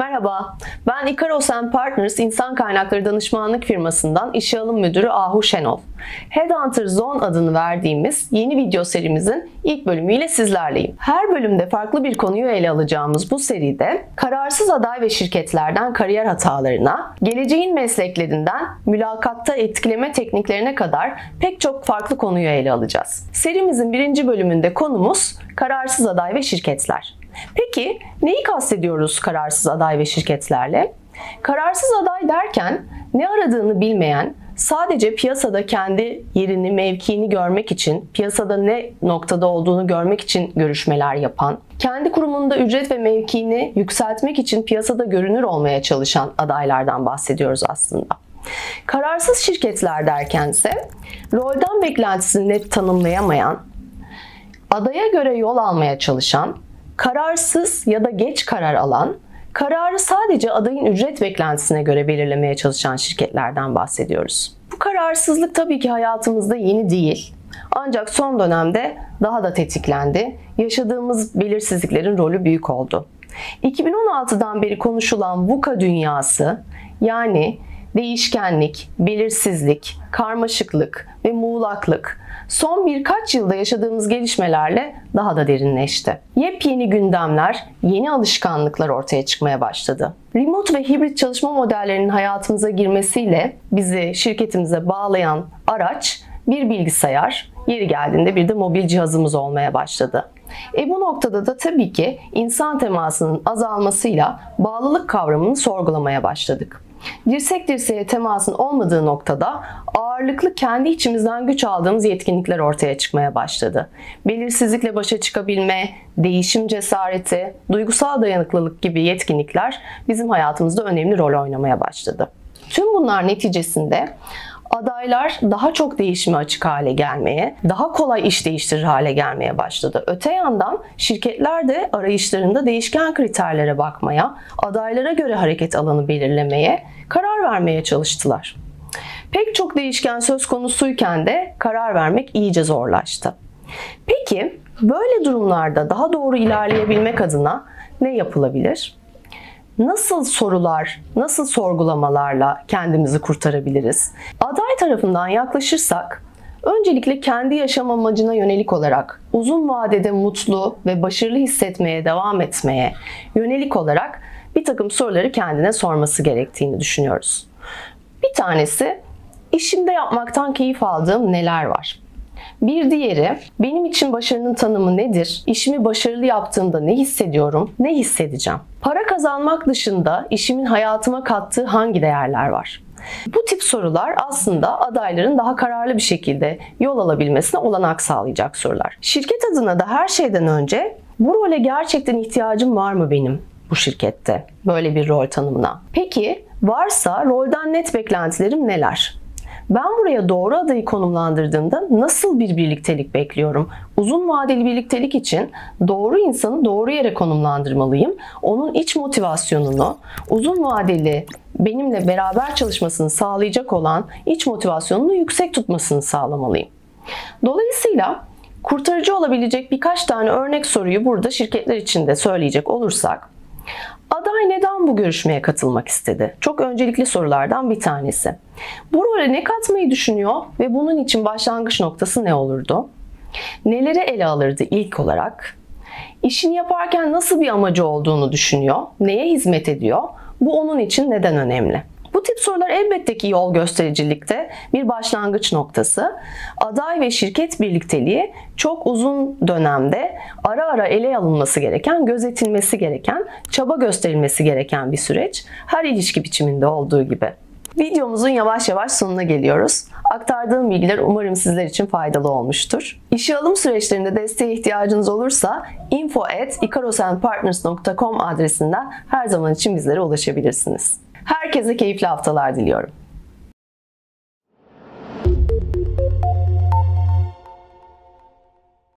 Merhaba, ben Ikaros Partners İnsan Kaynakları Danışmanlık firmasından işe alım müdürü Ahu Şenol. Headhunter Zone adını verdiğimiz yeni video serimizin ilk bölümüyle sizlerleyim. Her bölümde farklı bir konuyu ele alacağımız bu seride kararsız aday ve şirketlerden kariyer hatalarına, geleceğin mesleklerinden mülakatta etkileme tekniklerine kadar pek çok farklı konuyu ele alacağız. Serimizin birinci bölümünde konumuz kararsız aday ve şirketler. Peki neyi kastediyoruz kararsız aday ve şirketlerle? Kararsız aday derken ne aradığını bilmeyen, sadece piyasada kendi yerini, mevkiini görmek için, piyasada ne noktada olduğunu görmek için görüşmeler yapan, kendi kurumunda ücret ve mevkiini yükseltmek için piyasada görünür olmaya çalışan adaylardan bahsediyoruz aslında. Kararsız şirketler derkense rolden beklentisini net tanımlayamayan, adaya göre yol almaya çalışan, kararsız ya da geç karar alan, kararı sadece adayın ücret beklentisine göre belirlemeye çalışan şirketlerden bahsediyoruz. Bu kararsızlık tabii ki hayatımızda yeni değil. Ancak son dönemde daha da tetiklendi. Yaşadığımız belirsizliklerin rolü büyük oldu. 2016'dan beri konuşulan VUCA dünyası yani değişkenlik, belirsizlik, karmaşıklık ve muğlaklık son birkaç yılda yaşadığımız gelişmelerle daha da derinleşti. Yepyeni gündemler, yeni alışkanlıklar ortaya çıkmaya başladı. Remote ve hibrit çalışma modellerinin hayatımıza girmesiyle bizi şirketimize bağlayan araç bir bilgisayar, yeri geldiğinde bir de mobil cihazımız olmaya başladı. E bu noktada da tabii ki insan temasının azalmasıyla bağlılık kavramını sorgulamaya başladık. Dirsek dirseğe temasın olmadığı noktada ağırlıklı kendi içimizden güç aldığımız yetkinlikler ortaya çıkmaya başladı. Belirsizlikle başa çıkabilme, değişim cesareti, duygusal dayanıklılık gibi yetkinlikler bizim hayatımızda önemli rol oynamaya başladı. Tüm bunlar neticesinde adaylar daha çok değişime açık hale gelmeye, daha kolay iş değiştirir hale gelmeye başladı. Öte yandan şirketler de arayışlarında değişken kriterlere bakmaya, adaylara göre hareket alanı belirlemeye, karar vermeye çalıştılar. Pek çok değişken söz konusuyken de karar vermek iyice zorlaştı. Peki böyle durumlarda daha doğru ilerleyebilmek adına ne yapılabilir? Nasıl sorular, nasıl sorgulamalarla kendimizi kurtarabiliriz? Aday tarafından yaklaşırsak öncelikle kendi yaşam amacına yönelik olarak uzun vadede mutlu ve başarılı hissetmeye devam etmeye yönelik olarak bir takım soruları kendine sorması gerektiğini düşünüyoruz. Bir tanesi işimde yapmaktan keyif aldığım neler var? Bir diğeri benim için başarının tanımı nedir? İşimi başarılı yaptığımda ne hissediyorum? Ne hissedeceğim? Para kazanmak dışında işimin hayatıma kattığı hangi değerler var? Bu tip sorular aslında adayların daha kararlı bir şekilde yol alabilmesine olanak sağlayacak sorular. Şirket adına da her şeyden önce bu role gerçekten ihtiyacım var mı benim bu şirkette? Böyle bir rol tanımına. Peki varsa rolden net beklentilerim neler? Ben buraya doğru adayı konumlandırdığımda nasıl bir birliktelik bekliyorum? Uzun vadeli birliktelik için doğru insanı doğru yere konumlandırmalıyım. Onun iç motivasyonunu, uzun vadeli benimle beraber çalışmasını sağlayacak olan iç motivasyonunu yüksek tutmasını sağlamalıyım. Dolayısıyla kurtarıcı olabilecek birkaç tane örnek soruyu burada şirketler için de söyleyecek olursak Aday neden bu görüşmeye katılmak istedi? Çok öncelikli sorulardan bir tanesi. Bu role ne katmayı düşünüyor ve bunun için başlangıç noktası ne olurdu? Neleri ele alırdı ilk olarak? İşini yaparken nasıl bir amacı olduğunu düşünüyor? Neye hizmet ediyor? Bu onun için neden önemli? Bu tip sorular elbette ki yol göstericilikte bir başlangıç noktası. Aday ve şirket birlikteliği çok uzun dönemde ara ara ele alınması gereken, gözetilmesi gereken, çaba gösterilmesi gereken bir süreç. Her ilişki biçiminde olduğu gibi. Videomuzun yavaş yavaş sonuna geliyoruz. Aktardığım bilgiler umarım sizler için faydalı olmuştur. İşe alım süreçlerinde desteğe ihtiyacınız olursa info@ikarosandpartners.com adresinden her zaman için bizlere ulaşabilirsiniz. Herkese keyifli haftalar diliyorum.